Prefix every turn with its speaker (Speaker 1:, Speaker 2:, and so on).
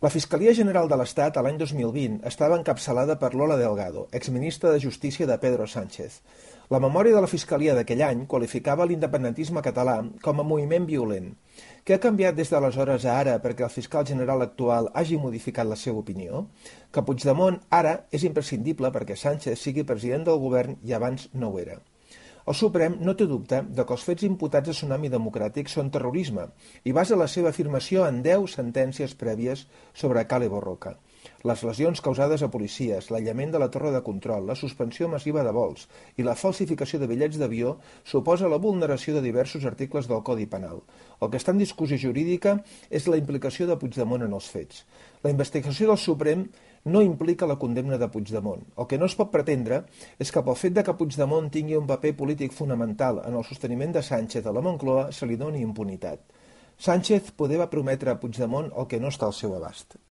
Speaker 1: La Fiscalia General de l'Estat a l'any 2020 estava encapçalada per Lola Delgado, exministra de Justícia de Pedro Sánchez. La memòria de la Fiscalia d'aquell any qualificava l'independentisme català com a moviment violent. Què ha canviat des d'aleshores a ara perquè el fiscal general actual hagi modificat la seva opinió? Que Puigdemont ara és imprescindible perquè Sánchez sigui president del govern i abans no ho era. El Suprem no té dubte de que els fets imputats a Tsunami Democràtic són terrorisme i basa la seva afirmació en 10 sentències prèvies sobre Cale Borroca. Les lesions causades a policies, l'aïllament de la torre de control, la suspensió massiva de vols i la falsificació de bitllets d'avió suposa la vulneració de diversos articles del Codi Penal. El que està en discussió jurídica és la implicació de Puigdemont en els fets. La investigació del Suprem no implica la condemna de Puigdemont. El que no es pot pretendre és que pel fet de que Puigdemont tingui un paper polític fonamental en el sosteniment de Sánchez a la Moncloa se li doni impunitat. Sánchez poder va prometre a Puigdemont el que no està al seu abast.